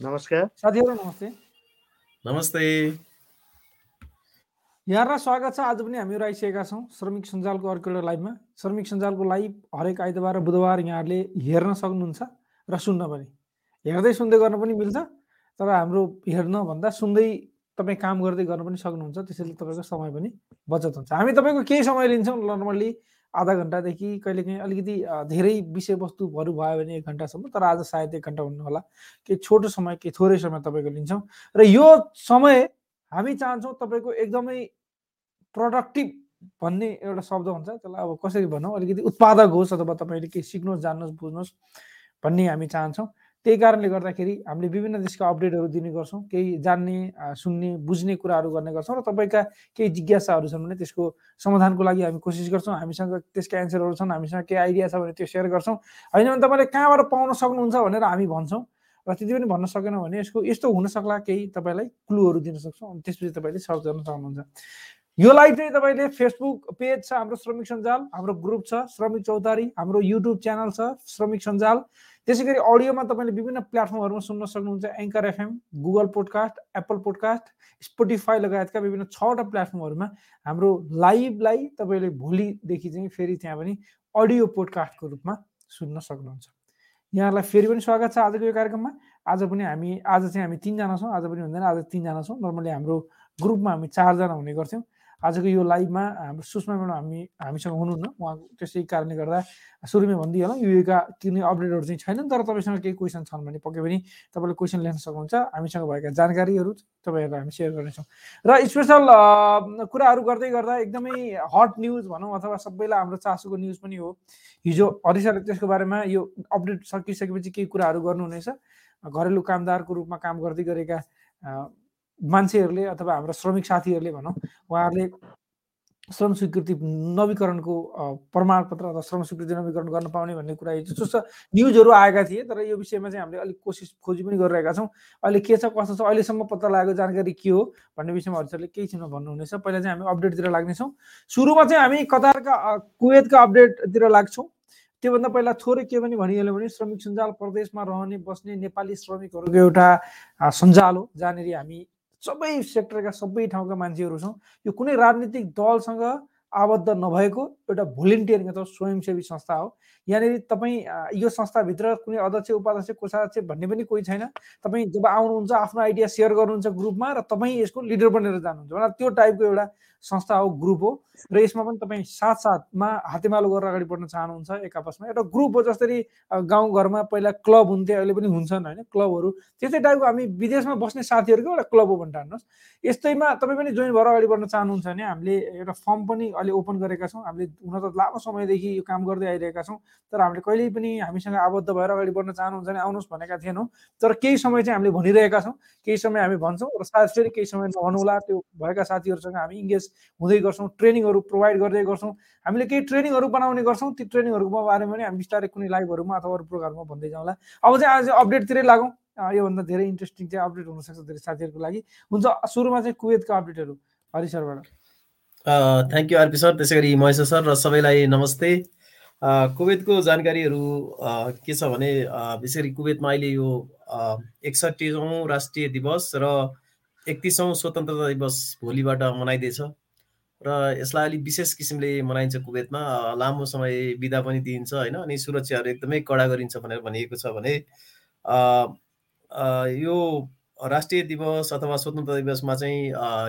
नमस्कार साथीहरू नमस्ते नमस्ते यहाँलाई स्वागत छ आज पनि हामीहरू आइसकेका छौँ श्रमिक सञ्जालको अर्को एउटा लाइभमा श्रमिक सञ्जालको लाइभ हरेक आइतबार र बुधबार यहाँहरूले हेर्न सक्नुहुन्छ र सुन्न पनि हेर्दै सुन्दै गर्न पनि मिल्छ तर हाम्रो हेर्न भन्दा सुन्दै तपाईँ काम गर्दै गर्न पनि सक्नुहुन्छ त्यसैले तपाईँको समय पनि बचत हुन्छ हामी तपाईँको केही समय लिन्छौँ नर्मल्ली आधा घन्टादेखि कहिलेकाहीँ अलिकति धेरै विषयवस्तुहरू भयो भने एक घन्टासम्म तर आज सायद एक घन्टा हुनु होला। केही छोटो समय केही थोरै समय तपाईँको लिन्छौँ। र यो समय हामी चाहन्छौँ तपाईँको एकदमै प्रडक्टिभ भन्ने एउटा शब्द हुन्छ। त्यसलाई अब कसरी भनौँ? अलिकति उत्पादक होस् अथवा तपाईँले केही सिक्नुहोस् जान्नुहोस् बुझ्नुहोस् भन्ने हामी चाहन्छौँ। त्यही कारणले गर्दाखेरि हामीले विभिन्न देशका अपडेटहरू दिने गर्छौँ केही जान्ने सुन्ने बुझ्ने कुराहरू गर्ने गर्छौँ र तपाईँका केही जिज्ञासाहरू छन् भने त्यसको समाधानको लागि हामी कोसिस गर्छौँ। हामीसँग त्यसका एन्सरहरू छन् हामीसँग केही आइडिया छ भने त्यो सेयर गर्छौँ। होइन भने तपाईँले कहाँबाट पाउन सक्नुहुन्छ भनेर हामी भन्छौँ र त्यति पनि भन्न सकेनौँ भने यसको यस्तो हुनसक्ला केही तपाईँलाई क्लुहरू दिन सक्छौँ। अनि त्यसपछि तपाईँले सर्च गर्न सक्नुहुन्छ। यो लाइभ चाहिँ तपाईँले फेसबुक पेज छ हाम्रो श्रमिक सञ्जाल हाम्रो ग्रुप छ श्रमिक चौतारी हाम्रो युट्युब च्यानल छ श्रमिक सञ्जाल। त्यसै गरी अडियोमा तपाईँले विभिन्न प्लेटफर्महरूमा सुन्न सक्नुहुन्छ anchor FM Google podcast Apple podcast Spotify लगायतका विभिन्न छवटा प्लेटफर्महरूमा हाम्रो लाइभलाई तपाईँले भोलिदेखि चाहिँ फेरि त्यहाँ पनि अडियो पोडकास्टको रूपमा सुन्न सक्नुहुन्छ। यहाँलाई फेरि पनि स्वागत छ आजको यो कार्यक्रममा। आज पनि हामी आज चाहिँ हामी तिनजना छौँ आज पनि हुँदैन आज तिनजना छौँ। नर्मली हाम्रो ग्रुपमा हामी चारजना हुने गर्थ्यौँ। आजको यो लाइभमा हाम्रो सुषमा म्याडम हामी हामीसँग हुनुहुन्न। उहाँ त्यसै कारणले गर्दा सुरुमै भनिदिइहालौँ। युएका कुनै अपडेटहरू चाहिँ छैनन् तर तपाईँसँग केही क्वेसन छन् भने पक्कै पनि तपाईँले क्वेसन ल्याउन सक्नुहुन्छ। हामीसँग भएका जानकारीहरू तपाईँहरूलाई हामी सेयर गर्नेछौँ। र स्पेसल कुराहरू गर्दै गर्दा एकदमै हट न्युज भनौँ अथवा सबैलाई हाम्रो चासोको न्युज पनि हो। हिजो हरिसरले त्यसको बारेमा यो अपडेट सकिसकेपछि केही कुराहरू गर्नुहुनेछ। घरेलु कामदारको रूपमा काम गर्दै गरेका मान्छेहरूले अथवा हाम्रो श्रमिक साथीहरूले भनौँ उहाँहरूले श्रम स्वीकृति नवीकरणको प्रमाणपत्र अथवा श्रम स्वीकृति नवीकरण गर्न पाउने भन्ने कुरा जस्तो न्युजहरू आएका थिए तर यो विषयमा चाहिँ हामीले अलिक कोसिस खोजी पनि गरिरहेका छौँ। अहिले के छ कस्तो छ अहिलेसम्म पत्ता लागेको जानकारी के हो भन्ने विषयमा हजुरले केही छिनमा भन्नुहुनेछ। पहिला चाहिँ हामी अपडेटतिर लाग्नेछौँ। सुरुमा चाहिँ हामी कतारका कुवेतका अपडेटतिर लाग्छौँ। त्योभन्दा पहिला थोरै के पनि भनिहाल्यो भने श्रमिक सञ्जाल प्रदेशमा रहने बस्ने नेपाली श्रमिकहरूको एउटा सञ्जाल हो जहाँनिर हामी सबै सेक्टरका सबै ठाउँका मान्छेहरू छौँ। यो कुनै राजनीतिक दलसँग आबद्ध नभएको एउटा भोलिन्टियरिङ अथवा स्वयंसेवी संस्था हो। यहाँनिर तपाईँ यो संस्थाभित्र कुनै अध्यक्ष उपाध्यक्ष कोषाध्यक्ष भन्ने पनि कोही छैन। तपाईँ जब आउनुहुन्छ आफ्नो आइडिया सेयर गर्नुहुन्छ ग्रुपमा र तपाईँ यसको लिडर बनेर जानुहुन्छ। त्यो टाइपको एउटा संस्था हो ग्रुप हो। र यसमा पनि तपाईँ साथसाथमा हातेमालो गरेर अगाडि बढ्न चाहनुहुन्छ एक आपसमा। एउटा ग्रुप हो जसरी गाउँघरमा पहिला क्लब हुन्थ्यो अहिले पनि हुन्छन् होइन क्लबहरू। त्यस्तै टाइपको हामी विदेशमा बस्ने साथीहरूको एउटा क्लब हो भनेर हान्नुहोस् यस्तैमा तपाईँ पनि जोइन भएर अगाडि बढ्न चाहनुहुन्छ भने हामीले एउटा फर्म पनि अहिले ओपन गरेका छौँ। हामीले हुन त लामो समयदेखि यो काम गर्दै आइरहेका छौँ। तर हामीले कहिल्यै पनि हामीसँग आबद्ध भएर अगाडि बढ्न चाहनुहुन्छ भने आउनुहोस् भनेका थिएनौँ। तर केही समय चाहिँ हामीले भनिरहेका छौँ। केही समय हामी भन्छौँ र सायद फेरि केही समय नभन्नुहोला त्यो भएका साथीहरूसँग हामी इङ्गेज हुँदै गर्छौँ ट्रेनिङहरू प्रोभाइड गर्दै गर्छौँ। हामीले केही ट्रेनिङहरू बनाउने गर्छौँ। ती ट्रेनिङहरूको बारेमा पनि हामी बिस्तारै कुनै लाइभहरूमा अथवा अरू प्रोग्राममा भन्दै जाउँला। अब चाहिँ आज अपडेटतिरै लागौँ। योभन्दा धेरै इन्ट्रेस्टिङ चाहिँ अपडेट हुनसक्छ धेरै साथीहरूको लागि। हुन्छ सुरुमा चाहिँ कुवेतका अपडेटहरू हरि सरबाट। थ्याङ्क यू आरपी सर त्यसै गरी महेश सर र सबैलाई नमस्ते. कुवेतको जानकारीहरू के छ भने विशेष गरी कुवेतमा अहिले यो एकसट्ठीौँ राष्ट्रिय दिवस र एकतिसौँ स्वतन्त्रता दिवस भोलिबाट मनाइँदैछ र यसलाई अलिक विशेष किसिमले मनाइन्छ कुवेतमा। लामो समय बिदा पनि दिइन्छ होइन? अनि सुरक्षाहरू एकदमै कडा गरिन्छ भनेर भनिएको छ भने यो राष्ट्रिय दिवस अथवा स्वतन्त्र दिवसमा चाहिँ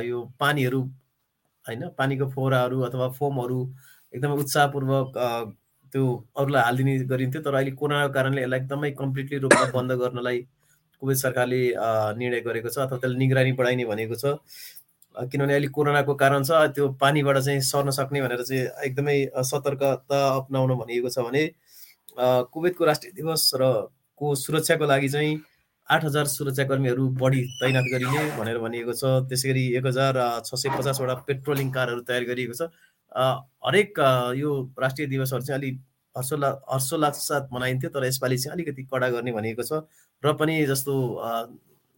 यो पानीहरू होइन? पानीको फोहराहरू अथवा फोमहरू एकदमै उत्साहपूर्वक त्यो अरूलाई हालिदिने गरिन्थ्यो तर अहिले कोरोनाको कारणले यसलाई एकदमै कम्प्लिटली रूपमा बन्द गर्नलाई कुवेत सरकारले निर्णय गरेको छ अथवा त्यसले निगरानी बढाइने भनेको छ। किनभने अहिले कोरोनाको कारण छ त्यो पानीबाट चाहिँ सर्न सक्ने भनेर चाहिँ एकदमै सतर्कता अप्नाउनु भनिएको छ भने कुवेतको राष्ट्रिय दिवस र को सुरक्षाको लागि चाहिँ आठ हजार सुरक्षाकर्मीहरू बढी तैनात गरिने भनेर भनिएको छ। त्यसै गरी एक हजार छ सय पचासवटा पेट्रोलिङ कारहरू तयार गरिएको छ। हरेक यो राष्ट्रिय दिवसहरू चाहिँ अलिक हर्षोल्ला हर्षोल्लास साथ मनाइन्थ्यो तर यसपालि चाहिँ अलिकति कडा गर्ने भनिएको छ। र पनि जस्तो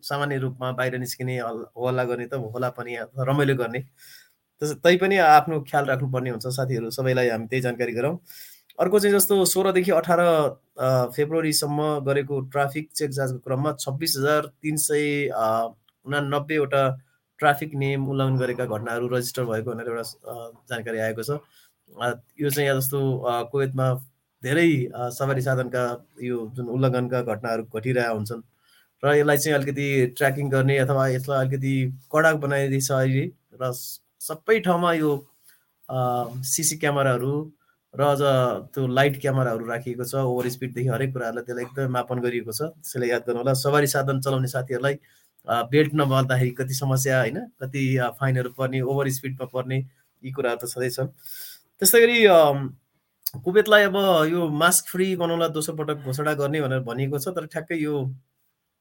सामान्य रूपमा बाहिर निस्किने हल्ला गर्ने त होला पनि रमाइलो गर्ने। तै पनि आफ्नो ख्याल राख्नुपर्ने हुन्छ साथीहरू सबैलाई हामी त्यही जानकारी गरौँ। अर्को चाहिँ जस्तो सोह्रदेखि अठार फेब्रुअरीसम्म गरेको ट्राफिक चेक जाँचको क्रममा छब्बिस हजार तिन सय उनानब्बेवटा ट्राफिक नियम उल्लङ्घन गरेका घटनाहरू रजिस्टर भएको भनेर एउटा जानकारी आएको छ। यो चाहिँ यहाँ जस्तो कुवेतमा धेरै सवारी साधनका यो जुन उल्लङ्घनका घटनाहरू घटिरहेका हुन्छन् र यसलाई चाहिँ अलिकति ट्र्याकिङ गर्ने अथवा यसलाई अलिकति कडा बनाइदिएछ अहिले र सबै ठाउँमा यो सिसी क्यामेराहरू र अझ त्यो लाइट क्यामेराहरू राखिएको छ ओभर स्पिडदेखि हरेक कुराहरूलाई त्यसलाई एकदमै मापन गरिएको छ। त्यसलाई याद गर्नु होला सवारी साधन चलाउने साथीहरूलाई बेल्ट नबाल्दाखेरि कति समस्या होइन कति फाइनहरू पर्ने ओभर स्पिडमा पर्ने यी कुराहरू त छँदैछ त्यस्तै गरी कुवेतलाई अब यो मास्क फ्री बनाउनलाई दोस्रो पटक घोषणा गर्ने भनेर भनिएको छ तर ठ्याक्कै यो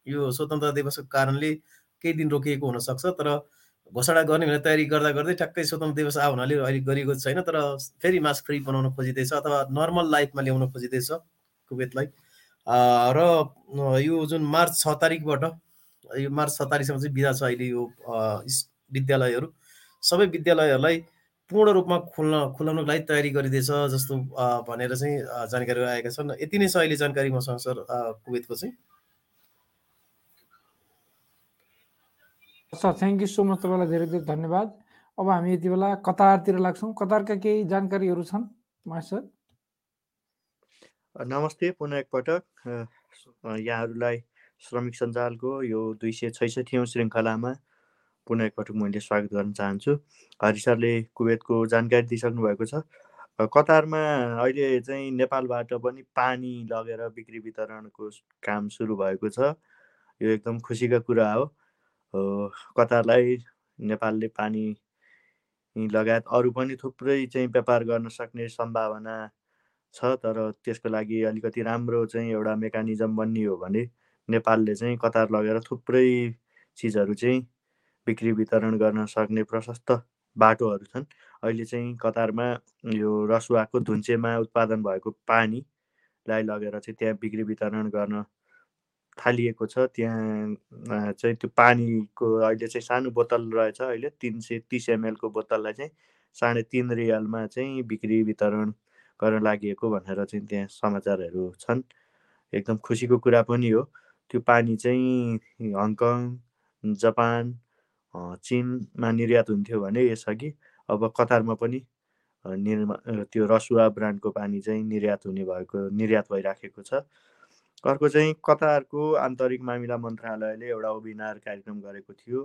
यो स्वतन्त्र दिवसको कारणले केही दिन रोकिएको हुनसक्छ। तर घोषणा गर्ने भनेर तयारी गर्दा गर्दै ठ्याक्कै स्वतन्त्र दिवस आ हुनाले अहिले गरिएको छैन तर फेरि मास्क फ्री बनाउन खोजिँदैछ अथवा नर्मल लाइफमा ल्याउन खोजिँदैछ कुवेतलाई। र यो जुन मार्च छ तारिकबाट यो मार्च छ तारिकसम्म चाहिँ बिदा छ अहिले यो विद्यालयहरू। सबै विद्यालयहरूलाई पूर्ण रूपमा खुल्न खुलाउनको लागि तयारी गरिँदैछ जस्तो भनेर चाहिँ जानकारी आएका छन्। यति नै छ अहिले जानकारी मसँग सर कुवेतको चाहिँ। Sir thank you so much तपाईँलाई धेरै धेरै धन्यवाद अब हामी यति बेला कतारतिर लाग्छौँ कतारका केही जानकारीहरू छन् मास्टर नमस्ते पुनः एकपटक यहाँहरूलाई श्रमिक सञ्जालको यो दुई सय छैसठीौँ श्रृङ्खलामा पुनः एकपटक मैले स्वागत गर्न चाहन्छु हरि सरले कुवेतको जानकारी दिइसक्नु भएको छ. कतारमा अहिले चाहिँ नेपालबाट पनि पानी लगेर बिक्री वितरणको काम सुरु भएको छ। यो एकदम खुसीको कुरा हो। कतारलाई नेपालले पानी लगायत अरू पनि थुप्रै चाहिँ व्यापार गर्न सक्ने सम्भावना छ तर त्यसको लागि अलिकति राम्रो चाहिँ एउटा मेकानिजम बनियो भने नेपालले चाहिँ कतार लगेर थुप्रै चिजहरू चाहिँ बिक्री वितरण गर्न सक्ने प्रशस्त बाटोहरू छन्। अहिले चाहिँ कतारमा यो रसुवाको धुन्चेमा उत्पादन भएको पानीलाई लगेर चाहिँ त्यहाँ बिक्री वितरण गर्न थालिएको छ त्यहाँ चाहिँ त्यो पानीको अहिले चाहिँ सानो बोतल रहेछ अहिले तिन सय तिस एमएलको बोतललाई चाहिँ साढे तिन रियलमा चाहिँ बिक्री वितरण गर्न लागि भनेर चाहिँ त्यहाँ समाचारहरू छन्। एकदम खुसीको कुरा पनि हो। त्यो पानी चाहिँ हङकङ जापान चिनमा निर्यात हुन्थ्यो भने यसअघि अब कतारमा पनि निर्मा त्यो रसुवा ब्रान्डको पानी चाहिँ निर्यात हुने भएको निर्यात भइराखेको छ। अर्को चाहिँ कतारको आन्तरिक मामिला मन्त्रालयले एउटा वेबिनार कार्यक्रम गरेको थियो।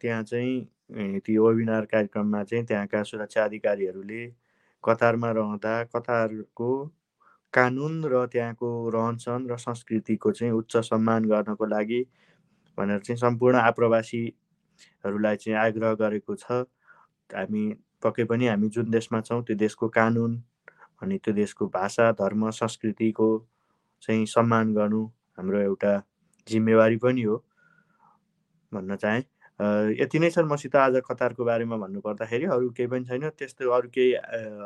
त्यहाँ चाहिँ त्यो वेबिनार कार्यक्रममा चाहिँ त्यहाँका सुरक्षा अधिकारीहरूले कतारमा रहँदा कतारको कानुन र त्यहाँको रहनसहन र संस्कृतिको चाहिँ उच्च सम्मान गर्नको लागि भनेर चाहिँ सम्पूर्ण आप्रवासीहरूलाई चाहिँ आग्रह गरेको छ। हामी पक्कै पनि हामी जुन देशमा छौँ त्यो देशको कानुन अनि त्यो देशको भाषा धर्म संस्कृतिको चाहिँ सम्मान गर्नु हाम्रो एउटा जिम्मेवारी पनि हो भन्न चाहेँ। यति नै छ मसित आज कतारको बारेमा भन्नुपर्दाखेरि अरू केही पनि छैन। त्यस्तो अरू केही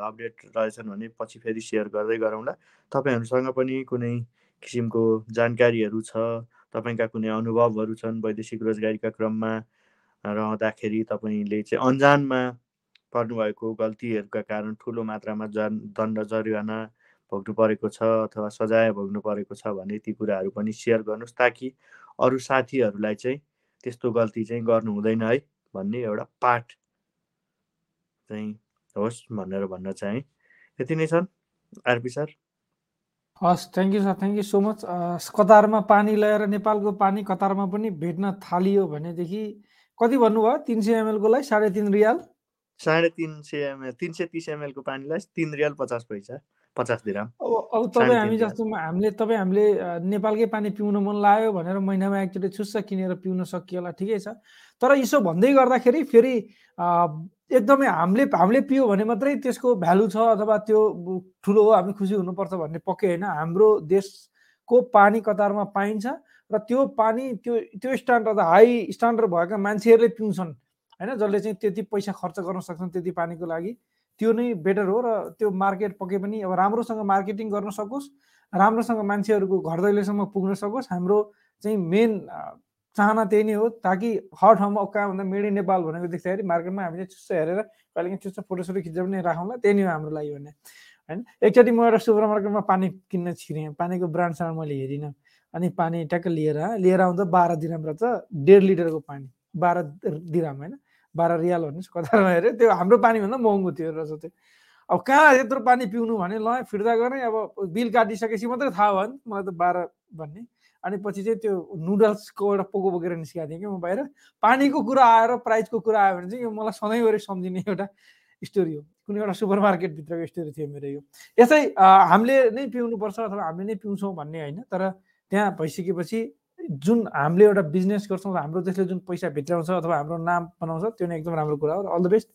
अपडेट रहेछन् भने पछि फेरि सेयर गर्दै गरौँला। तपाईँहरूसँग पनि कुनै किसिमको जानकारीहरू छ तपाईँका कुनै अनुभवहरू छन् वैदेशिक रोजगारीका क्रममा रहँदाखेरि तपाईँले चाहिँ अन्जानमा पर्नुभएको गल्तीहरूका कारण ठुलो मात्रामा जन दण्ड जरिवाना भोग्नु परेको छ अथवा सजाय भोग्नु परेको छ भने ती कुराहरू पनि सेयर गर्नुहोस् ताकि अरू साथीहरूलाई चाहिँ त्यस्तो गल्ती चाहिँ गर्नु हुँदैन है भन्ने एउटा पाठ चाहिँ होस् भनेर भन्न चाहेँ। यति नै छन् आरपी सर। हस् thank you sir thank you so much कतारमा पानी ल्याएर नेपालको पानी कतारमा पनि भेट्न थालियो भनेदेखि कति भन्नुभयो? तिन सय एमएलको लागि साढे तिन रियाल? साढे तिन सय एमएल तिन सय तिस एमएलको पानीलाई तिन रियाल पचास पैसा। पचास दिराम। अब तपाईँ हामी जस्तोमा हामीले तपाईँ हामीले नेपालकै पानी पिउन मन लाग्यो भनेर महिनामा एकचोटि छुस्स किनेर पिउन सकियो होला ठिकै छ। तर यसो भन्दै गर्दाखेरि फेरि एकदमै हामीले हामीले पियो भने मात्रै त्यसको भ्यालु छ अथवा त्यो ठुलो हो हामी खुसी हुनुपर्छ भन्ने पक्कै होइन। हाम्रो देशको पानी कतारमा पाइन्छ र त्यो पानी त्यो त्यो स्ट्यान्डर्ड हाई स्ट्यान्डर्ड भएका मान्छेहरूले पिउँछन्। होइन जसले चाहिँ त्यति पैसा खर्च गर्न सक्छन् त्यति पानीको लागि। त्यो नै बेटर हो र त्यो मार्केट पके पनि अब राम्रोसँग मार्केटिङ गर्न सकोस् राम्रोसँग मान्छेहरूको घर दैलोसम्म पुग्न सकोस्। हाम्रो चाहिँ मेन चाहना त्यही नै हो ताकि हर ठाउँमा कहाँ भन्दा मेडी नेपाल भनेको देख्दाखेरि मार्केटमा हामीले चुच्चो हेरेर कहिलेकाहीँ चुच्चो फोटोसोटो खिचेर पनि राखौँला त्यही नै हो हाम्रो लागि भने होइन एकचोटि म एउटा सुपर मार्केटमा पानी किन्न छिरेँ पानीको ब्रान्डसँग मैले हेरिनँ अनि पानी ट्याक्क लिएर लिएर आउँदा बाह्र दिराम रहेछ डेढ लिटरको पानी बाह्र दिराम होइन? बाह्र रियाल भन्नुहोस् कतारमा हेऱ्यो त्यो हाम्रो पानीभन्दा महँगो थियो रहेछ त्यो। अब कहाँ यत्रो पानी पिउनु भने ल फिर्ता गर्ने अब बिल काटिसकेपछि मात्रै थाहा भयो नि। मलाई त बाह्र भन्ने। अनि पछि चाहिँ त्यो नुडल्सको एउटा पोको बोकेर निस्किएको थिएँ कि म बाहिर। पानीको कुरा आएर प्राइजको कुरा आयो भने चाहिँ यो मलाई सधैँभरि सम्झिने एउटा स्टोरी हो। कुनै एउटा सुपर मार्केटभित्रको स्टोरी थियो मेरो यो। यसै हामीले नै पिउनुपर्छ अथवा हामीले नै पिउँछौँ भन्ने होइन। तर त्यहाँ भइसकेपछि जुन हामीले एउटा बिजनेस गर्छौँ हाम्रो देशले जुन पैसा भित्राउँछ अथवा हाम्रो नाम बनाउँछ त्यो नै एकदम राम्रो कुरा हो अल द बेस्ट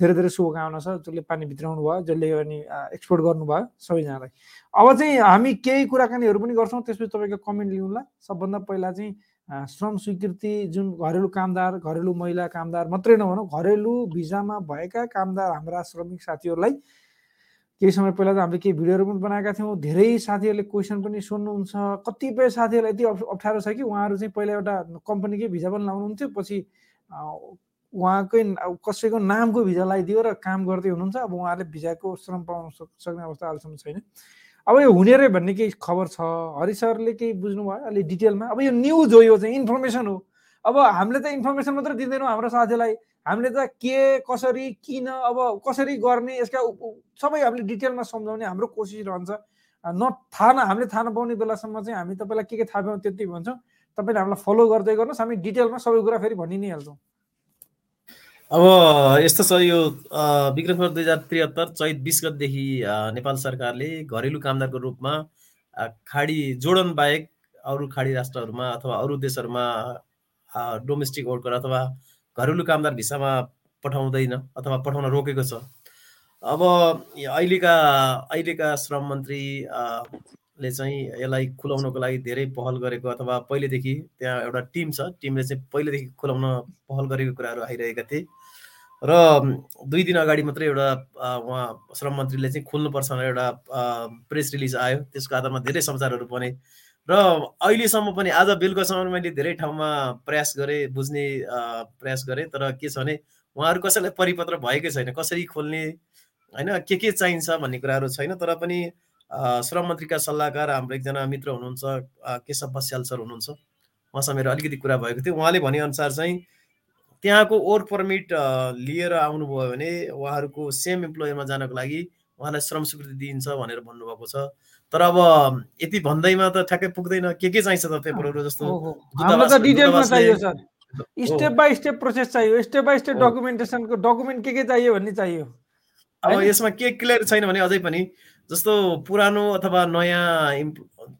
धेरै धेरै शुभकामना छ जसले पानी भित्राउनु भयो जसले अनि एक्सपोर्ट गर्नुभयो सबैजनालाई। अब चाहिँ हामी केही कुराकानीहरू पनि गर्छौँ त्यसपछि तपाईँको कमेन्ट लिउँला। सबभन्दा पहिला चाहिँ श्रम स्वीकृति जुन घरेलु कामदार घरेलु महिला कामदार मात्रै नभनौँ घरेलु भिजामा भएका कामदार हाम्रा श्रमिक साथीहरूलाई केही समय पहिला त हामीले केही भिडियोहरू पनि बनाएका थियौँ। धेरै साथीहरूले क्वेसन पनि सोध्नुहुन्छ। कतिपय साथीहरूलाई यति अप्ठ्यारो छ कि उहाँहरू चाहिँ पहिला एउटा कम्पनीकै भिजा पनि लाउनुहुन्थ्यो। पछि उहाँकै कसैको नामको भिजा लगाइदियो र काम गर्दै हुनुहुन्छ। अब उहाँहरूले भिजाको श्रम पाउन सक्ने अवस्था अहिलेसम्म छैन। अब यो हुने रे भन्ने केही खबर छ। हरि सरले केही बुझ्नुभयो अलिक डिटेलमा? अब यो न्युज हो यो चाहिँ इन्फर्मेसन हो। अब हामीले त इन्फर्मेसन मात्रै दिँदैनौँ। हाम्रो साथीलाई हामीले त के कसरी किन अब कसरी गर्ने यसका सबै हामीले डिटेलमा सम्झाउने हाम्रो कोसिस रहन्छ। न थाहा न हामीले थाहा नपाउने बेलासम्म चाहिँ हामी तपाईँलाई के के थाहा पाउँ त्यति भन्छौँ। तपाईँले हामीलाई फलो गर्दै गर्नुहोस् हामी डिटेलमा सबै कुरा फेरि भनि नै हाल्छौँ अब यस्तो छ यो विक्रम दुई हजार त्रिहत्तर चैत बिस गतदेखि नेपाल सरकारले घरेलु कामदारको रूपमा खाडी जोडन बाहेक अरू खाडी राष्ट्रहरूमा अथवा अरू देशहरूमा डोमेस्टिक वर्कर अथवा घरेलु कामदार भिसामा पठाउँदैन अथवा पठाउन रोकेको छ। अब अहिलेका अहिलेका श्रम मन्त्री ले चाहिँ यसलाई खुलाउनको लागि धेरै पहल गरेको अथवा पहिलेदेखि त्यहाँ एउटा टिम छ टिमले चाहिँ पहिलेदेखि खुलाउन पहल गरेको कुराहरू आइरहेका थिए। र दुई दिन अगाडि मात्रै एउटा उहाँ श्रम मन्त्रीले चाहिँ खोल्नुपर्छ भनेर एउटा प्रेस रिलिज आयो। त्यसको आधारमा धेरै समाचारहरू बने। र अहिलेसम्म पनि आज बेलुकासम्म मैले धेरै ठाउँमा प्रयास गरेँ बुझ्ने प्रयास गरेँ तर के छ भने उहाँहरू कसैलाई परिपत्र भएकै छैन कसरी खोल्ने होइन के के चाहिन्छ भन्ने कुराहरू छैन तर पनि श्रम मन्त्रीका सल्लाहकार हाम्रो एकजना मित्र हुनुहुन्छ केशव बस्याल सर हुनुहुन्छ। उहाँसँग मेरो अलिकति कुरा भएको थियो। उहाँले भनेअनुसार चाहिँ त्यहाँको वर्क पर्मिट लिएर आउनुभयो भने उहाँहरूको सेम इम्प्लोयरमा जानको लागि उहाँलाई श्रम स्वीकृति दिइन्छ भनेर भन्नुभएको छ। तर अब यति भन्दैमा त ठ्याक्कै पुग्दैन। के के चाहिन्छ त पेपरहरू जस्तो? स्टेप बाई स्टेप प्रोसेस चाहियो स्टेप बाई स्टेप डकुमेन्टेसनको डकुमेन्ट के के चाहियो भन्ने चाहियो। अब यसमा के क्लियर छैन भने अझै पनि जस्तो पुरानो अथवा नयाँ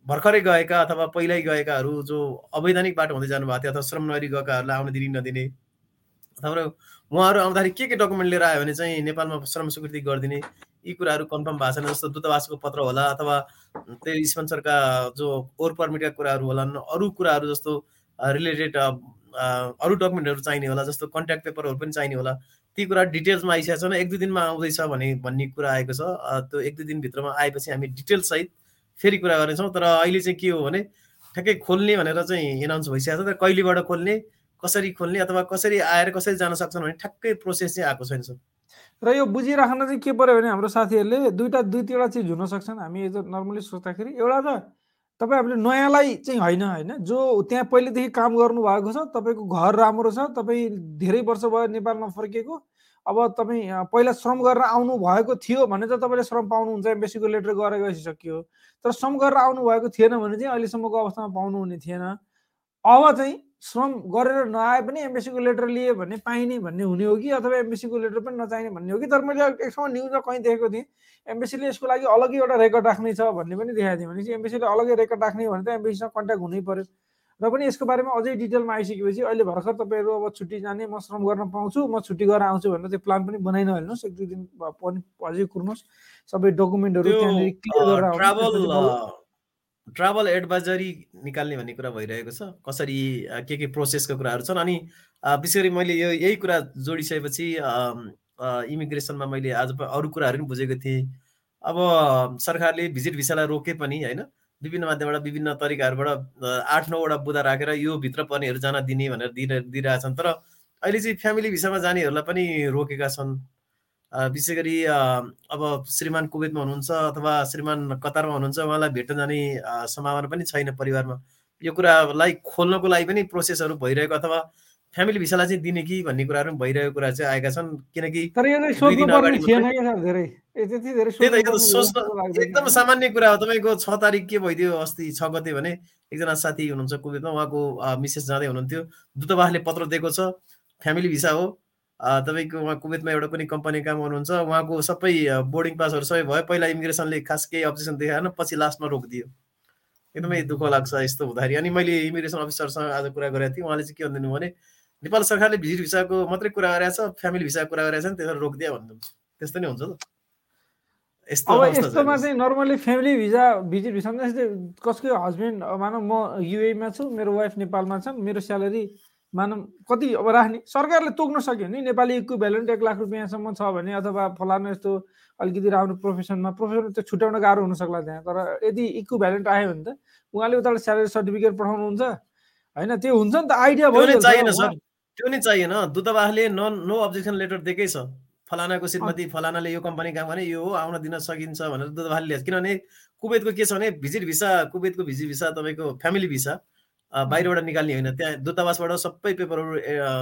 भर्खरै गएका अथवा पहिल्यै गएकाहरू जो अवैधानिक बाटो हुँदै जानुभएको थियो अथवा श्रम नगरी गएकाहरूलाई आउन दिने नदिने अथवा उहाँहरू आउँदाखेरि के के डकुमेन्ट लिएर आयो भने चाहिँ नेपालमा श्रम स्वीकृति गरिदिने यी कुराहरू कन्फर्म भएको छैन जस्तो दूतावासको पत्र होला अथवा त्यही स्पोन्सरका जो ओर पर्मिटका कुराहरू होला अरू कुराहरू जस्तो रिलेटेड अरू डकुमेन्टहरू चाहिने होला जस्तो कन्ट्याक्ट पेपरहरू पनि चाहिने होला ती कुरा डिटेल्समा आइसकेको छैन एक दुई दिनमा आउँदैछ भने भन्ने कुरा आएको छ त्यो एक दुई दिनभित्रमा आएपछि हामी डिटेल्ससहित फेरि कुरा गर्नेछौँ तर अहिले चाहिँ के हो भने ठ्याक्कै खोल्ने भनेर चाहिँ एनाउन्स भइसकेको छ तर कहिलेबाट खोल्ने कसरी खोल्ने अथवा कसरी आएर कसरी जान सक्छन् भने ठ्याक्कै प्रोसेस चाहिँ आएको छैन सर र यो बुझिराख्न चाहिँ के पऱ्यो भने हाम्रो साथीहरूले दुईवटा दुई तिनवटा चिज हुन सक्छन्। हामी यो नर्मली सोच्दाखेरि एउटा त तपाईँ हामीले नयाँलाई चाहिँ होइन होइन? जो त्यहाँ पहिलेदेखि काम गर्नुभएको छ तपाईँको घर राम्रो छ तपाईँ धेरै वर्ष भयो नेपालमा फर्किएको अब तपाईँ पहिला श्रम गरेर आउनु भएको थियो भने त तपाईँले श्रम पाउनुहुन्छ एम्बेसीको लेटर गरेर गइसक्यो। तर श्रम गरेर आउनु भएको थिएन भने चाहिँ अहिलेसम्मको अवस्थामा पाउनुहुने थिएन। अब चाहिँ श्रम गरेर नआए पनि एमबिसीको लेटर लिए भने पाइने भन्ने हुने हो कि? अथवा एमबिसीको लेटर पनि नचाहिने भन्ने हो कि? तर मैले एक ठाउँमा न्युजमा कहीँ देखेको थिएँ। एमबिसीले यसको लागि अलग्गै एउटा रेकर्ड राख्ने छ भन्ने पनि देखाएको थिएँ। भनेपछि एमबिसीले अलग्गै रेकर्ड राख्ने भने त एमबिसीसँग कन्ट्याक्ट हुनै पर्यो। र पनि यसको बारेमा अझै डिटेलमा आइसकेपछि अहिले भर्खर तपाईँहरू अब छुट्टी जाने म श्रम गर्न पाउँछु म छुट्टी गरेर आउँछु भनेर त्यो प्लान पनि बनाइ नहाल्नुहोस्। एक दुई दिन पनि अझै कुर्नुहोस्। सबै डकुमेन्टहरू ट्राभल एडभाइजरी निकाल्ने भन्ने कुरा भइरहेको छ। कसरी के के प्रोसेसको कुराहरू छन्? अनि विशेष गरी मैले यो यही कुरा जोडिसकेपछि इमिग्रेसनमा मैले आज अरू कुराहरू पनि बुझेको थिएँ। अब सरकारले भिजिट भिसालाई रोके पनि होइन? विभिन्न माध्यमबाट विभिन्न तरिकाहरूबाट आठ नौवटा बुदा राखेर यो भित्र पर्नेहरू जान दिने भनेर दिइ दिइरहेछन्। तर अहिले चाहिँ फ्यामिली भिसामा जानेहरूलाई पनि रोकेका छन्। विशेष गरी अब श्रीमान कुवेतमा हुनुहुन्छ अथवा श्रीमान कतारमा हुनुहुन्छ उहाँलाई भेट्न जाने सम्भावना पनि छैन परिवारमा। यो कुरालाई खोल्नको लागि पनि प्रोसेसहरू भइरहेको अथवा फ्यामिली भिसालाई चाहिँ दिने कि भन्ने कुराहरू पनि भइरहेको कुरा चाहिँ आएका छन्। किनकि। एकदम सामान्य कुरा हो। तपाईँको छ तारिक के भइदियो अस्ति छ गते भने एकजना साथी हुनुहुन्छ कुवेतमा उहाँको मिसेस जाँदै हुनुहुन्थ्यो। दूतावासले पत्र दिएको छ फ्यामिली भिसा हो। तपाईँको उहाँ कुवेतमा एउटा कुनै कम्पनी काम गर्नुहुन्छ। उहाँको सबै बोर्डिङ पासहरू सबै भयो। पहिला इमिग्रेसनले खास केही अब्जेक्सन देखाएन पछि लास्टमा रोकिदियो। एकदमै दुःख लाग्छ यस्तो हुँदाखेरि। अनि मैले इमिग्रेसन अफिसरसँग आज कुरा गरेको थिएँ। उहाँले चाहिँ के भनिदिनु भने नेपाल सरकारले भिजिट भिसाको मात्रै कुरा गरेको छ फ्यामिली भिसाको कुरा गरेको छ नि त्यसरी रोकिदियो भन्नुहुन्छ त्यस्तो नै हुन्छ त। अब यस्तोमा। चाहिँ normally family visa visit visa कसको हस्बेन्ड मानव म युएमा छु मेरो वाइफ नेपालमा छन् मेरो स्यालेरी मानव कति अब राख्ने सरकारले तोक्न सक्यो नि नेपाली इक्विभ्यालेन्ट एक लाख रुपियाँसम्म छ भने अथवा फलानु यस्तो अलिकति राम्रो प्रोफेसनमा प्रोफेसन त्यो छुट्याउन गाह्रो हुनसक्ला त्यहाँ। तर यदि इक्विभ्यालेन्ट आयो भने त उहाँले उताबाट स्यालेरी सर्टिफिकेट पठाउनुहुन्छ। होइन त्यो हुन्छ नि त आइडिया भइहाल्छ चाहिएन सर। त्यो नै चाहिएन। दूतावासले न नो अब्जेक्सन लेटर दिएकै छ। फलानाको श्रीमती फलानाले यो कम्पनी काम गर्ने यो हो आउन दिन सकिन्छ भनेर दूतावासले। किनभने कुवेतको के छ भने भिजिट भिसा कुवेतको भिजिट भिसा तपाईँको फ्यामिली भिसा बाहिरबाट निकाल्ने होइन। त्यहाँ दूतावासबाट सबै पेपरहरू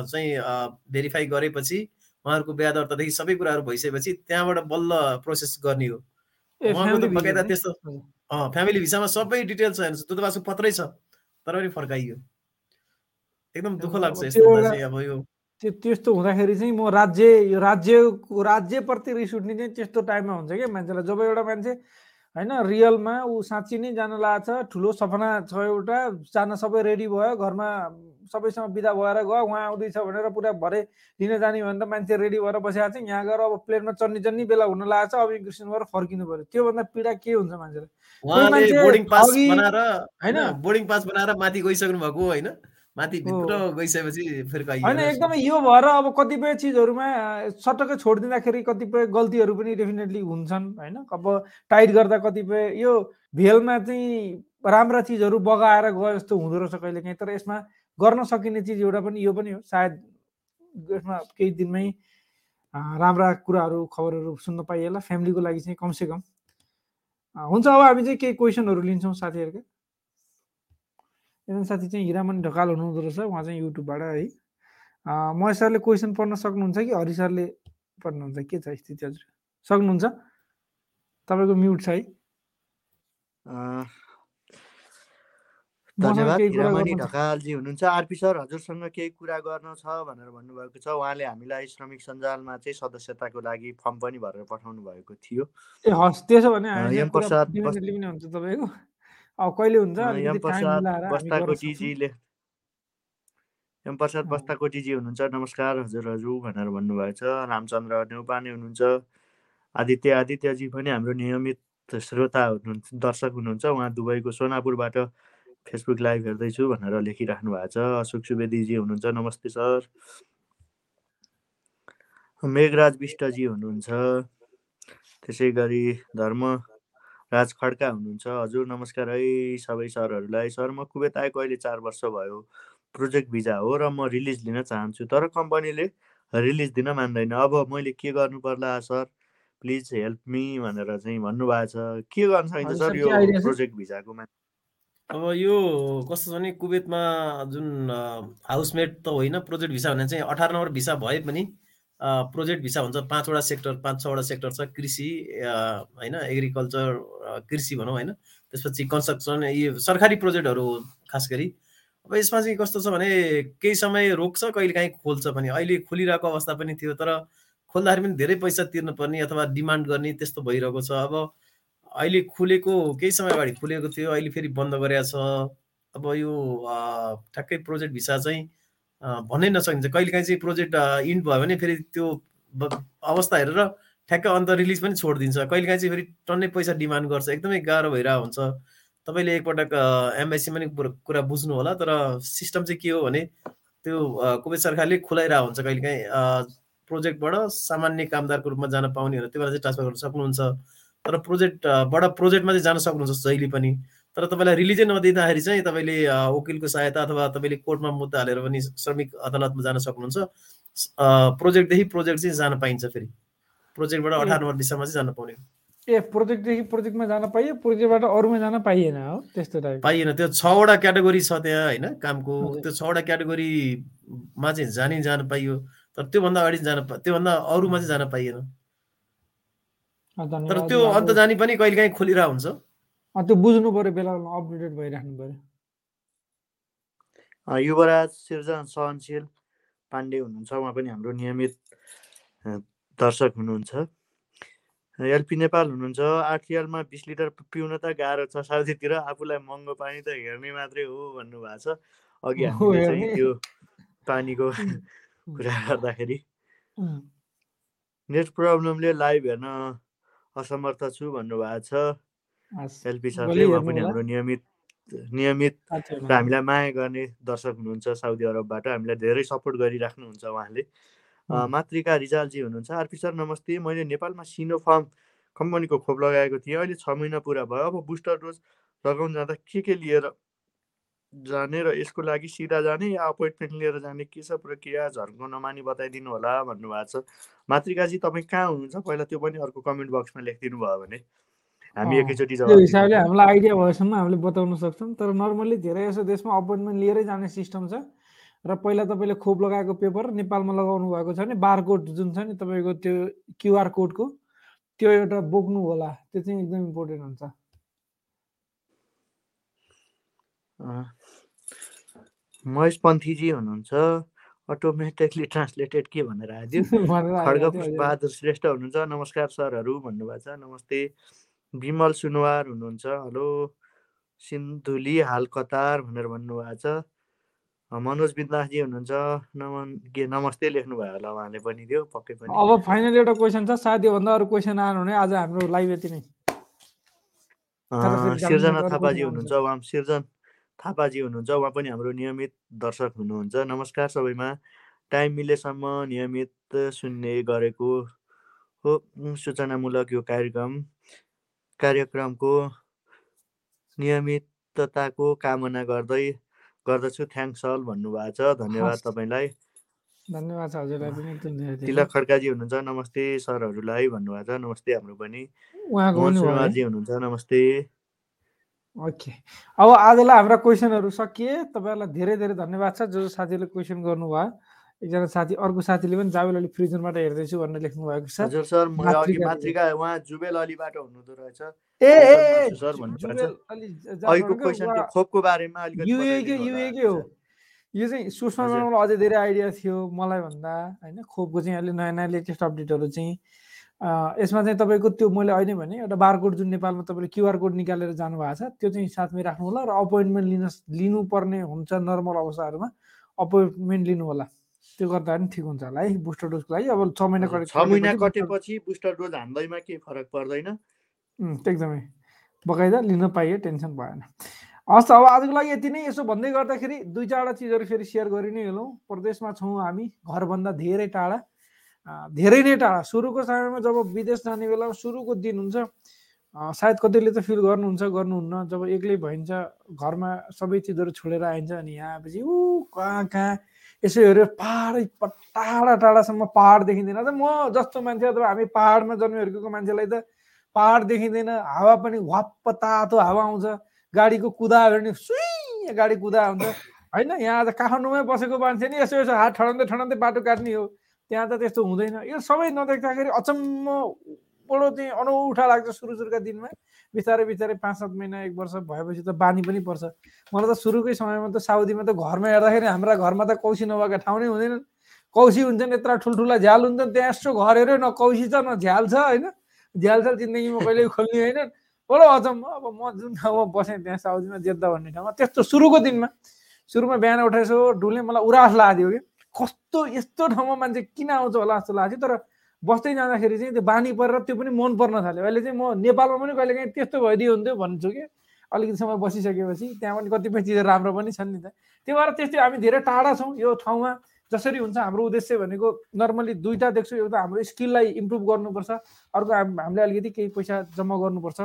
चाहिँ भेरिफाई गरेपछि उहाँहरूको बिहा दर्तादेखि सबै कुराहरू भइसकेपछि त्यहाँबाट बल्ल प्रोसेस गर्ने हो। उहाँको त बकाइदा? त्यस्तो फ्यामिली भिसामा सबै डिटेल्स हेर्नुहोस्। दूतावासको पत्रै छ तर पनि फर्काइयो। एकदम दुःख लाग्छ यस्तो अब यो त्यो त्यस्तो हुँदाखेरि चाहिँ म राज्य यो राज्यको राज्यप्रति रिस उठ्ने चाहिँ त्यस्तो टाइममा हुन्छ क्या मान्छेलाई। जब एउटा मान्छे होइन रियलमा ऊ साँच्ची नै जान लागेको छ ठुलो सपना छ एउटा जान सबै रेडी भयो घरमा सबैसँग बिदा भएर गयो उहाँ आउँदैछ भनेर पुरा भरे लिन जाने भने त मान्छे रेडी भएर बसेको छ यहाँ गएर अब प्लेनमा चढ्ने चढ्ने बेला हुन लागेको छ अब इमिग्रेसन गरेर फर्किनु पऱ्यो। त्योभन्दा पीडा के हुन्छ मान्छेलाई? होइन? बोर्डिङ पास बनाएर माथि गइसक्नु भएको होइन? माथि भित्र। गइसकेपछि होइन। एकदमै यो भएर अब कतिपय चिजहरूमा सटक्कै छोडिदिँदाखेरि कतिपय गल्तीहरू पनि डेफिनेटली हुन्छन् होइन? अब टाइट गर्दा कतिपय यो भेलमा चाहिँ राम्रा चिजहरू बगाएर गयो जस्तो हुँदो रहेछ कहिलेकाहीँ तर यसमा गर्न सकिने चिज एउटा पनि यो पनि हो। सायद यसमा केही दिनमै राम्रा कुराहरू खबरहरू सुन्न पाइएला। फ्यामिलीको लागि चाहिँ कमसेकम। हुन्छ अब हामी चाहिँ केही क्वेसनहरू लिन्छौँ साथीहरूका। एकजना साथी चाहिँ हिरामणि ढकाल हुनुहुँदो रहेछ उहाँ चाहिँ युट्युबबाट है। महेश सरले क्वेसन पढ्न सक्नुहुन्छ कि? हरि सरले पढ्नुहुन्छ के छ स्थिति हजुर? सक्नुहुन्छ? तपाईँको म्युट छ है। धन्यवाद। हिरामणि? ढकालजी हुनुहुन्छ। आरपी सर हजुरसँग केही कुरा गर्न छ भनेर भन्नुभएको छ। उहाँले हामीलाई श्रमिक सञ्जालमा चाहिँ सदस्यताको लागि फर्म पनि भरेर पठाउनु भएको थियो। ए हस् त्यसो भने प्रसाद तपाईँको। अब कहिले हुन्छ टाइम प्रसाद। बस्ताकोटीजीले प्रसाद। बस्ताकोटीजी हुनुहुन्छ नमस्कार हजुरहरू भनेर भन्नुभएको छ रामचन्द्र नेउपाने हुनुहुन्छ आदित्य आदित्यजी पनि हाम्रो नियमित श्रोता हुनुहुन्छ दर्शक हुनुहुन्छ उहाँ दुबईको सोनापुरबाट फेसबुक लाइभ हेर्दैछु भनेर लेखिराख्नु भएको छ अशोक सुवेदीजी हुनुहुन्छ नमस्ते सर मेघराज विष्टजी हुनुहुन्छ त्यसै गरी धर्म राज खड्का हुनुहुन्छ। हजुर नमस्कार है सबै सरहरूलाई। सर म कुवेत आएको अहिले चार वर्ष भयो प्रोजेक्ट भिजा हो र म रिलिज लिन चाहन्छु तर कम्पनीले रिलिज दिन मान्दैन। अब मैले के गर्नु पर्ला सर? प्लिज हेल्प मी भनेर चाहिँ भन्नुभएको छ। के गर्न सकिन्छ सर यो? प्रोजेक्ट भिजाको अब यो कस्तो छ भने कुवेतमा जुन हाउसमेट त होइन प्रोजेक्ट भिसा भने चाहिँ अठार नम्बर भिसा भए पनि प्रोजेक्ट भिसा हुन्छ। पाँचवटा सेक्टर पाँच छवटा सेक्टर छ। कृषि होइन एग्रिकल्चर कृषि भनौँ होइन। त्यसपछि कन्स्ट्रक्सन यो सरकारी प्रोजेक्टहरू खास गरी। अब यसमा चाहिँ कस्तो छ भने केही समय रोक्छ कहिले काहीँ खोल्छ पनि। अहिले खोलिरहेको अवस्था पनि थियो तर खोल्दाखेरि पनि धेरै पैसा तिर्नुपर्ने अथवा डिमान्ड गर्ने त्यस्तो भइरहेको छ। अब अहिले खुलेको केही समय अगाडि खुलेको थियो अहिले फेरि बन्द गरेको छ। अब यो ठ्याक्कै प्रोजेक्ट भिसा चाहिँ भन्नै नसकिन्छ। कहिलेकाहीँ चाहिँ प्रोजेक्ट इन्ड भयो भने फेरि त्यो अवस्था हेरेर ठ्याक्कै अन्त रिलिज पनि छोडिदिन्छ। कहिलेकाहीँ चाहिँ फेरि टन्नै पैसा डिमान्ड गर्छ। एकदमै गाह्रो भइरहेको हुन्छ। तपाईँले एकपटक एमआइसीमा पनि कुरा बुझ्नु होला तर सिस्टम चाहिँ के हो भने त्यो कुवेत सरकारले खुलाइरहेको हुन्छ कहिलेकाहीँ। प्रोजेक्टबाट सामान्य कामदारको रूपमा जान पाउने हो त्यो बेला चाहिँ ट्रान्सफर गर्न सक्नुहुन्छ। तर प्रोजेक्टबाट प्रोजेक्टमा चाहिँ जान सक्नुहुन्छ जहिले पनि। तर तपाईँलाई रिलिजै नदिँदाखेरि चाहिँ तपाईँले वकिलको सहायता अथवा तपाईँले कोर्टमा मुद्दा हालेर पनि श्रमिक अदालतमा जान सक्नुहुन्छ। प्रोजेक्टदेखि प्रोजेक्ट चाहिँ जान पाइन्छ फेरि। प्रोजेक्टबाट अठार नम्बर दिशामा चाहिँ जान पाउने ए प्रोजेक्टदेखि प्रोजेक्टमा जान पाइयो प्रोजेक्टबाट अरूमा जान पाइएन हो? त्यस्तो टाइप पाइएन। त्यो छवटा क्याटेगोरी छ त्यहाँ होइन? कामको। त्यो छवटा क्याटेगोरीमा चाहिँ जाने जान पाइयो। तर त्योभन्दा अगाडि जान त्योभन्दा अरूमा चाहिँ जान पाइएन। तर त्यो अन्त जाने पनि कहिलेकाहीँ खोलिरहेको हुन्छ। त्यो बुझ्नु पऱ्यो बेला बेलामा अपडेटेड भइराख्नु पऱ्यो। युवराज सिर्जन सहनशील पाण्डे हुनुहुन्छ। उहाँ पनि हाम्रो नियमित दर्शक हुनुहुन्छ। एलपी नेपाल हुनुहुन्छ। आठ रियालमा बिस लिटर पिउन त गाह्रो छ। साउदीतिर आफूलाई महँगो पानी त हेर्ने मात्रै हो भन्नुभएको छ। अघि हामीले चाहिँ त्यो पानीको कुरा गर्दाखेरि नेट प्रब्लमले लाइभ हेर्न असमर्थ छु भन्नुभएको छ। एलपी सरले उहाँ पनि हाम्रो नियमित नियमित र हामीलाई माया गर्ने दर्शक हुनुहुन्छ साउदी अरबबाट। हामीलाई धेरै सपोर्ट गरिराख्नुहुन्छ उहाँले। मातृका रिजालजी हुनुहुन्छ। आरपी सर नमस्ते। मैले नेपालमा सिनो फार्म कम्पनीको खोप लगाएको थिएँ। अहिले छ महिना पुरा भयो। अब बुस्टर डोज लगाउन जाँदा के के लिएर जाने र यसको लागि सिधा जाने या अपोइन्टमेन्ट लिएर जाने के छ प्रक्रिया? झर्को नमानी बताइदिनु होला भन्नुभएको छ। मातृकाजी तपाईँ कहाँ हुनुहुन्छ? पहिला त्यो पनि अर्को कमेन्ट बक्समा लेखिदिनु भयो भने। हामी एकैचोटि त्यो हिसाबले हामीलाई आइडिया भएसम्म हामीले बताउन सक्छौँ। तर नर्मल्ली धेरै जसो देशमा अपोइन्टमेन्ट लिएरै जाने सिस्टम छ। र पहिला तपाईँले खोप लगाएको पेपर नेपालमा लगाउनु भएको छ भने बारकोड जुन छ नि तपाईँको त्यो क्युआर कोडको त्यो एउटा बोक्नु होला। त्यो चाहिँ एकदम इम्पोर्टेन्ट हुन्छ। महेश पन्थीजी हुनुहुन्छ। अटोमेटिकली ट्रान्सलेटेड के भनेर भनेर खड्ग बहादुर श्रेष्ठ हुनुहुन्छ। नमस्कार सरहरू भन्नुभएको छ। नमस्ते। विमल सुनवार हुनुहुन्छ। हेलो सिन्धुली हाल कतार भनेर भन्नुभएको छ। मनोज बिन्दासजी हुनुहुन्छ। नमन के नमस्ते लेख्नुभयो होला उहाँले पनि त्यो पक्कै पनि। अब फाइनल एउटा क्वेसन छ। सायद योभन्दा अरू क्वेसन आएन भने आज हाम्रो लाइभ यति नै। सिर्जना थापाजी हुनुहुन्छ। उहाँ सिर्जन थापाजी हुनुहुन्छ। उहाँ पनि हाम्रो नियमित दर्शक हुनुहुन्छ। नमस्कार सबैमा। टाइम मिलेसम्म नियमित सुन्ने गरेको हो। सूचनामूलक यो कार्यक्रम। कार्यक्रमको नियमितताको कामना गर्दै गर्दछु। थ्याङ्क्स अल भन्नुभएको छ। धन्यवाद। तपाईँलाई। धन्यवाद छ हजुरलाई पनि। एकदम धेरै तिलक खड्काजी हुनुहुन्छ। नमस्ते सरहरूलाई भन्नुभएको छ। नमस्ते हाम्रो पनि। हुनुहुन्छ। नमस्ते। ओके। अब आजलाई हाम्रा क्वेसनहरू सकिए। तपाईँहरूलाई धेरै धेरै धन्यवाद छ। जो जो साथीले क्वेसन गर्नुभयो। एकजना साथी अर्को साथीले पनि जावेल अलिक फ्रिजनबाट हेर्दैछु भनेर लेख्नु भएको छ। हजुर सर म अघि मातृका उहाँ जुबेल अलीबाट हुनुहुँदो रहेछ। ए ए सर अलि अघिको क्वेसन त्यो खोपको बारेमा अलिकति युएकै युएकै हो। यो चाहिँ सुषमा। म्याडमलाई अझै धेरै आइडिया थियो मलाई भन्दा होइन? खोपको चाहिँ अहिले नयाँ नयाँ लेटेस्ट अपडेटहरू चाहिँ यसमा चाहिँ तपाईँको त्यो मैले अहिले भने एउटा बारकोड जुन नेपालमा तपाईँले क्युआर कोड निकालेर जानुभएको छ त्यो चाहिँ साथमै राख्नु होला र अपोइन्टमेन्ट लिन लिनुपर्ने हुन्छ नर्मल अवस्थाहरूमा। अपोइन्टमेन्ट लिनु होला त्यो गर्दा पनि ठिक हुन्छ होला है बुस्टर डोजको लागि। अब छ महिना कटे- छ महिना कटेपछि बुस्टर डोज हान्दैमा केही फरक पर्दैन। एकदमै। बकाइदा लिन पाइयो टेन्सन भएन। हस् अब आजको लागि यति नै। यसो भन्दै गर्दाखेरि दुई चारवटा चिजहरू फेरि सेयर गरि नै हेलौँ। प्रदेशमा छौँ हामी घरभन्दा धेरै टाढा। धेरै नै टाढा। सुरुको समयमा जब विदेश जाने बेलामा सुरुको दिन हुन्छ सायद कतिले त फिल गर्नुहुन्छ गर्नुहुन्न। जब एक्लै भइन्छ घरमा सबै चिजहरू छोडेर आइन्छ अनि यहाँ आएपछि ऊ कहाँ कहाँ यसो हेऱ्यो पाहाडै टाढा टाढासम्म पाहाड देखिँदैन अझ म। जस्तो मान्छे अथवा हामी पाहाडमा जन्म मान्छेलाई त पाहाड देखिँदैन हावा पनि वाप्प तातो हावा आउँछ। गाडीको कुदायो भने सुई गाडी कुदा हुन्छ। होइन यहाँ त काठमाडौँमै बसेको मान्छे नि यसो यसो हात ठडाउँदै ठडाउँदै बाटो काट्ने हो। त्यहाँ त त्यस्तो हुँदैन। यो सबै नदेख्दाखेरि अचम्म बडो चाहिँ अनौठा लाग्छ सुरु सुरुका दिनमा। बिस्तारै बिस्तारै पाँच सात महिना एक वर्ष भएपछि त बानी पनि पर्छ। मलाई त सुरुकै समयमा त साउदीमा त घरमा हेर्दाखेरि हाम्रा घरमा त कौसी नभएका ठाउँ नै हुँदैनन् कौसी हुन्छन् यत्र ठुल्ठुला झ्याल हुन्छन् त्यहाँ यसो घर हेऱ्यो न कौसी छ न झ्याल छ होइन? झ्याल छ जिन्दगीमा कहिले खोल्ने होइन? बडो अचम्म। अब म जुन ठाउँमा बसेँ त्यहाँ साउदीमा जेद्दा भन्ने ठाउँमा त्यस्तो सुरुको दिनमा सुरुमा बिहान उठेर यसो डुल्ने मलाई उरास लाग्थ्यो कि कस्तो यस्तो ठाउँमा मान्छे किन आउँछ होला जस्तो लाग्थ्यो। तर बस्दै जाँदाखेरि चाहिँ त्यो बानी परेर त्यो पनि मन पर्न थाल्यो। अहिले चाहिँ म नेपालमा पनि कहिले काहीँ त्यस्तो भइदियो हुन्थ्यो भन्छु कि। अलिकति समय बसिसकेपछि त्यहाँ पनि कतिपय चिजहरू राम्रो पनि छन् नि त। त्यो भएर त्यस्तै हामी धेरै टाढा छौँ यो ठाउँमा। जसरी हुन्छ हाम्रो उद्देश्य भनेको नर्मली दुईवटा देख्छु एउटा हाम्रो स्किललाई इम्प्रुभ गर्नुपर्छ अर्को हाम- हामीले अलिकति केही पैसा जम्मा गर्नुपर्छ।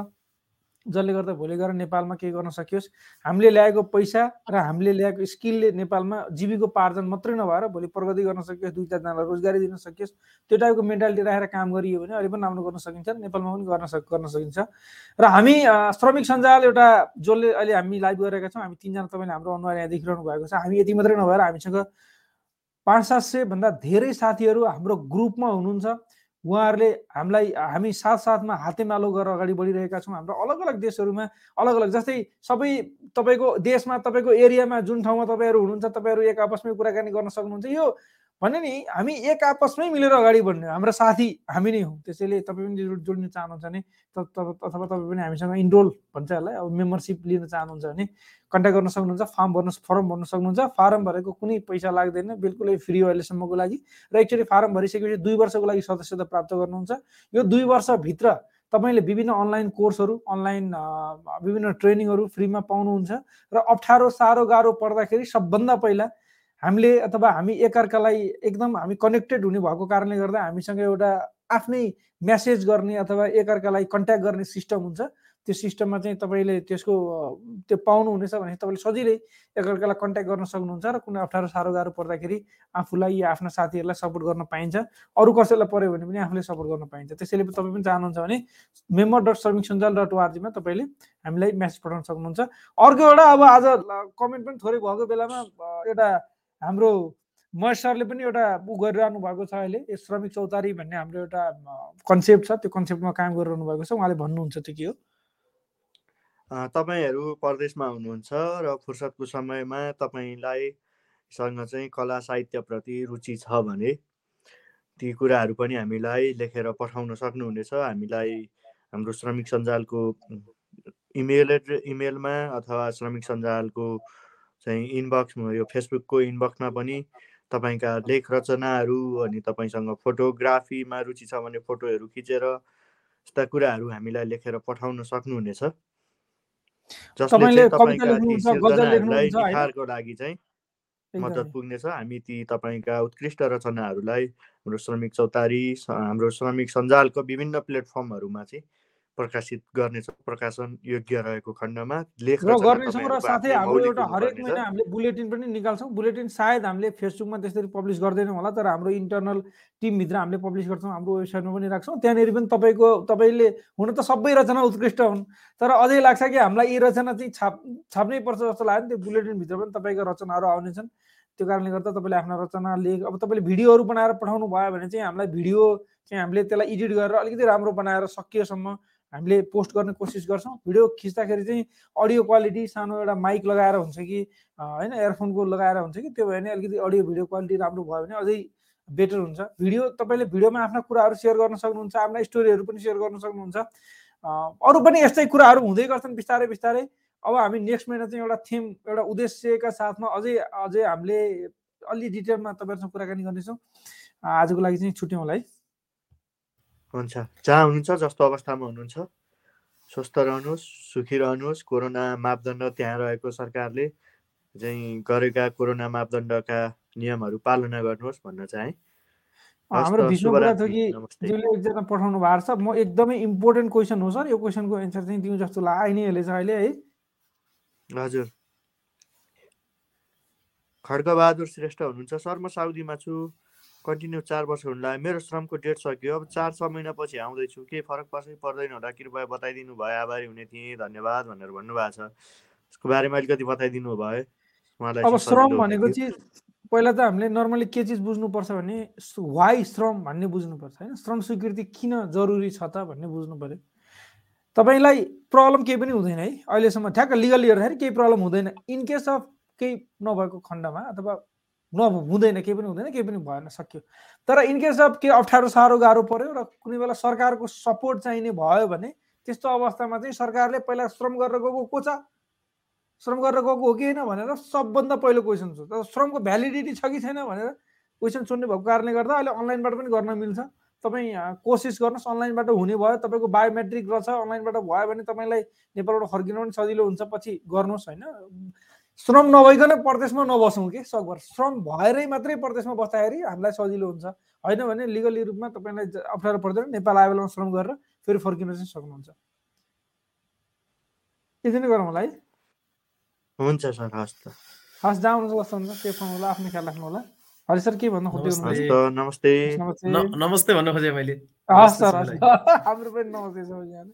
जसले गर्दा भोलि गएर नेपालमा के गर्न सकियोस्। हामीले ल्याएको पैसा र हामीले ल्याएको स्किलले नेपालमा जीविकोपार्जन मात्रै नभएर भोलि प्रगति गर्न सकियोस् दुई चारजनालाई रोजगारी दिन सकियोस्। त्यो टाइपको मेन्टालिटी राखेर काम गरियो भने अहिले पनि राम्रो गर्न सकिन्छ नेपालमा पनि गर्न सक गर्न सकिन्छ। र हामी श्रमिक सञ्जाल एउटा जसले अहिले हामी लाइभ गरिरहेका छौँ हामी तिनजना तपाईँले हाम्रो अनुहार यहाँ देखिरहनु भएको छ। हामी यति मात्रै नभएर हामीसँग पाँच सात सयभन्दा धेरै साथीहरू हाम्रो ग्रुपमा हुनुहुन्छ। उहाँहरूले हामीलाई हामी साथसाथमा हातेमालो गरेर अगाडि बढिरहेका छौँ। हाम्रो अलग अलग देशहरूमा अलग अलग जस्तै सबै तपाईँको देशमा तपाईँको एरियामा जुन ठाउँमा तपाईँहरू हुनुहुन्छ तपाईँहरू एक आपसमै कुराकानी गर्न सक्नुहुन्छ। यो भने नि हामी एक आपसमै मिलेर अगाडि बढ्ने हाम्रो साथी हामी नै हौँ। त्यसैले तपाईँ पनि जोड्न चाहनुहुन्छ भने अथवा तपाईँ पनि हामीसँग इनरोल भन्छ यसलाई अब मेम्बरसिप लिन चाहनुहुन्छ भने कन्ट्याक्ट गर्न सक्नुहुन्छ फर्म भर्नु फर्म भर्न सक्नुहुन्छ। फारम भरेको कुनै पैसा लाग्दैन बिल्कुलै फ्री हो अहिलेसम्मको लागि। र एकचोटि फारम भरिसकेपछि दुई वर्षको लागि सदस्यता प्राप्त गर्नुहुन्छ। यो दुई वर्षभित्र तपाईँले विभिन्न अनलाइन कोर्सहरू अनलाइन विभिन्न ट्रेनिङहरू फ्रीमा पाउनुहुन्छ। र अप्ठ्यारो साह्रो गाह्रो पर्दाखेरि सबभन्दा पहिला हामीले अथवा हामी एकअर्कालाई एकदम हामी कनेक्टेड हुने भएको कारणले गर्दा हामीसँग एउटा आफ्नै म्यासेज गर्ने अथवा एकअर्कालाई कन्ट्याक्ट गर्ने सिस्टम हुन्छ। त्यो सिस्टममा चाहिँ तपाईँले त्यसको त्यो पाउनुहुनेछ भने तपाईँले सजिलै एकअर्कालाई कन्ट्याक्ट गर्न सक्नुहुन्छ र कुनै अप्ठ्यारो साह्रो गाह्रो पर्दाखेरि आफूलाई या आफ्ना साथीहरूलाई सपोर्ट गर्न पाइन्छ। अरू कसैलाई पऱ्यो भने पनि आफूले सपोर्ट गर्न पाइन्छ। त्यसैले तपाईँ पनि चाहनुहुन्छ भने मेम्बर डट श्रमिक सञ्जाल डट ओआरजीमा तपाईँले हामीलाई म्यासेज पठाउन सक्नुहुन्छ। अर्को एउटा अब आज कमेन्ट पनि थोरै भएको बेलामा एउटा हाम्रो महेश सरले पनि एउटा ऊ गरिरहनु भएको छ अहिले श्रमिक चौतारी भन्ने हाम्रो एउटा कन्सेप्ट छ। त्यो कन्सेप्टमा काम गरिरहनु भएको छ। उहाँले भन्नुहुन्छ त्यो के हो? तपाईँहरू परदेशमा हुनुहुन्छ र फुर्सदको समयमा तपाईँलाई सँग चाहिँ कला साहित्यप्रति रुचि छ भने ती कुराहरू पनि हामीलाई लेखेर पठाउन सक्नुहुनेछ। हामीलाई हाम्रो श्रमिक सञ्जालको इमेल एड्रे इमेलमा अथवा श्रमिक सञ्जालको चाहिँ इनबक्स यो फेसबुकको इनबक्समा पनि तपाईँका लेख रचनाहरू अनि तपाईँसँग फोटोग्राफीमा रुचि छ भने फोटोहरू खिचेर यस्ता कुराहरू हामीलाई लेखेर पठाउन सक्नुहुनेछ। जसले चाहिँ लागि चाहिँ मद्दत पुग्नेछ। हामी ती तपाईँका उत्कृष्ट रचनाहरूलाई हाम्रो श्रमिक चौतारी हाम्रो श्रमिक सञ्जालको विभिन्न प्लेटफर्महरूमा चाहिँ प्रकाशित गर्नेछौँ प्रकाशन योग्य रहेको खण्डमा लेख र गर्नेछौँ र साथै हाम्रो एउटा हरेक महिना हामीले बुलेटिन पनि निकाल्छौँ। बुलेटिन सायद हामीले फेसबुकमा त्यसरी पब्लिस गर्दैनौँ होला तर हाम्रो इन्टरनल टिमभित्र हामीले पब्लिस गर्छौँ हाम्रो वेबसाइटमा पनि राख्छौँ। त्यहाँनिर पनि तपाईँको तपाईँले हुन त सबै रचना उत्कृष्ट हुन् तर अझै लाग्छ कि हामीलाई यी रचना चाहिँ छाप छाप्नै पर्छ जस्तो लाग्यो नि त्यो बुलेटिनभित्र पनि तपाईँको रचनाहरू आउनेछन्। त्यो कारणले गर्दा तपाईँले आफ्ना रचना लेख अब तपाईँले भिडियोहरू बनाएर पठाउनु भयो भने चाहिँ हामीलाई भिडियो चाहिँ हामीले त्यसलाई एडिट गरेर अलिकति राम्रो बनाएर सकियोसम्म हामीले पोस्ट गर्ने कोसिस गर्छौँ। भिडियो खिच्दाखेरि चाहिँ अडियो क्वालिटी सानो एउटा माइक लगाएर हुन्छ कि होइन एयरफोनको लगाएर हुन्छ कि त्यो भयो भने अलिकति अडियो भिडियो क्वालिटी राम्रो भयो भने अझै बेटर हुन्छ। भिडियो तपाईँले भिडियोमा आफ्ना कुराहरू सेयर गर्न सक्नुहुन्छ आफ्ना स्टोरीहरू पनि सेयर गर्न सक्नुहुन्छ। अरू पनि यस्तै कुराहरू हुँदै गर्छन् बिस्तारै बिस्तारै। अब हामी नेक्स्ट महिना चाहिँ एउटा थिम एउटा उद्देश्यका साथमा अझै अझै हामीले अलि डिटेलमा तपाईँहरूसँग कुराकानी गर्नेछौँ। आजको लागि चाहिँ छुट्यौँ होला है। हुन्छ। जहाँ हुनुहुन्छ जस्तो अवस्थामा हुनुहुन्छ। स्वस्थ रहनुहोस् सुखी रहनुहोस्। कोरोना मापदण्ड त्यहाँ रहेको सरकारले चाहिँ गरेका कोरोना मापदण्डका नियमहरू पालना गर्नुहोस् भन्न चाहे। हाम्रो विष्णु एकजना पठाउनु भएको छ म एकदमै इम्पोर्टेन्ट क्वेसन हो सर। यो क्वेसनको एन्सर चाहिँ दिउँ जस्तो लाग्यो नै हालेछ अहिले है। हजुर। खड्गबहादुर श्रेष्ठ हुनुहुन्छ। सर म साउदीमा छु। कन्टिन्यू चार वर्ष हुन लाग्यो मेरो श्रमको डेट सक्यो। अब चार छ महिनापछि आउँदैछु। के फरक पर्छ कि पर्दैन होला। कृपया बताइदिनु भयो आभारी हुने थिएँ। धन्यवाद भनेर भन्नुभएको छ। यसको बारेमा अलिकति बताइदिनु भयो। उहाँलाई अब श्रम भनेको चाहिँ पहिला त हामीले नर्मली के चिज बुझ्नुपर्छ भने वाइ श्रम भन्ने बुझ्नुपर्छ होइन? श्रम स्वीकृति किन जरुरी छ त भन्ने बुझ्नु पऱ्यो। तपाईँलाई प्रब्लम केही पनि हुँदैन है। अहिलेसम्म ठ्याक्क लिगली हेर्दाखेरि केही प्रब्लम हुँदैन। इन केस अफ केही नभएको खण्डमा अथवा न हुँदैन केही पनि हुँदैन केही पनि भएन सक्यो। तर इनकेस अफ के अप्ठ्यारो साह्रो गाह्रो पऱ्यो र कुनै बेला सरकारको सपोर्ट चाहिने भयो भने त्यस्तो अवस्थामा चाहिँ सरकारले पहिला श्रम गरेर गएको को छ? श्रम गरेर गएको हो कि होइन भनेर सबभन्दा पहिलो क्वेसन सोध्छ। श्रमको भ्यालिडिटी छ कि छैन भनेर क्वेसन सोध्ने भएको कारणले गर्दा अहिले अनलाइनबाट पनि गर्न मिल्छ। तपाईँ कोसिस गर्नुहोस् अनलाइनबाट हुने भयो तपाईँको बायोमेट्रिक रहेछ अनलाइनबाट भयो भने तपाईँलाई नेपालबाट फर्किन पनि सजिलो हुन्छ पछि गर्नुहोस् होइन? श्रम नभइकन परदेशमा नबसौँ कि? सकभर श्रम भएरै मात्रै परदेशमा बस्दाखेरि हामीलाई सजिलो हुन्छ। होइन भने लिगली रूपमा तपाईँलाई अप्ठ्यारो पर्दैन। नेपाल आयो बेलामा श्रम गरेर फेरि फर्किन चाहिँ सक्नुहुन्छ। यति नै गरौँ होला है। हुन्छ सर हस् त। हस् जहाँ हुनुहुन्छ कस्तो हुन्छ त्यो फोन होला आफ्नो ख्याल राख्नु होला हरि सर के भन्न खोज्दै नमस्ते। नमस्ते। भन्न खोजेँ मैले। हस् सर हाम्रो पनि नमस्ते सबैजनालाई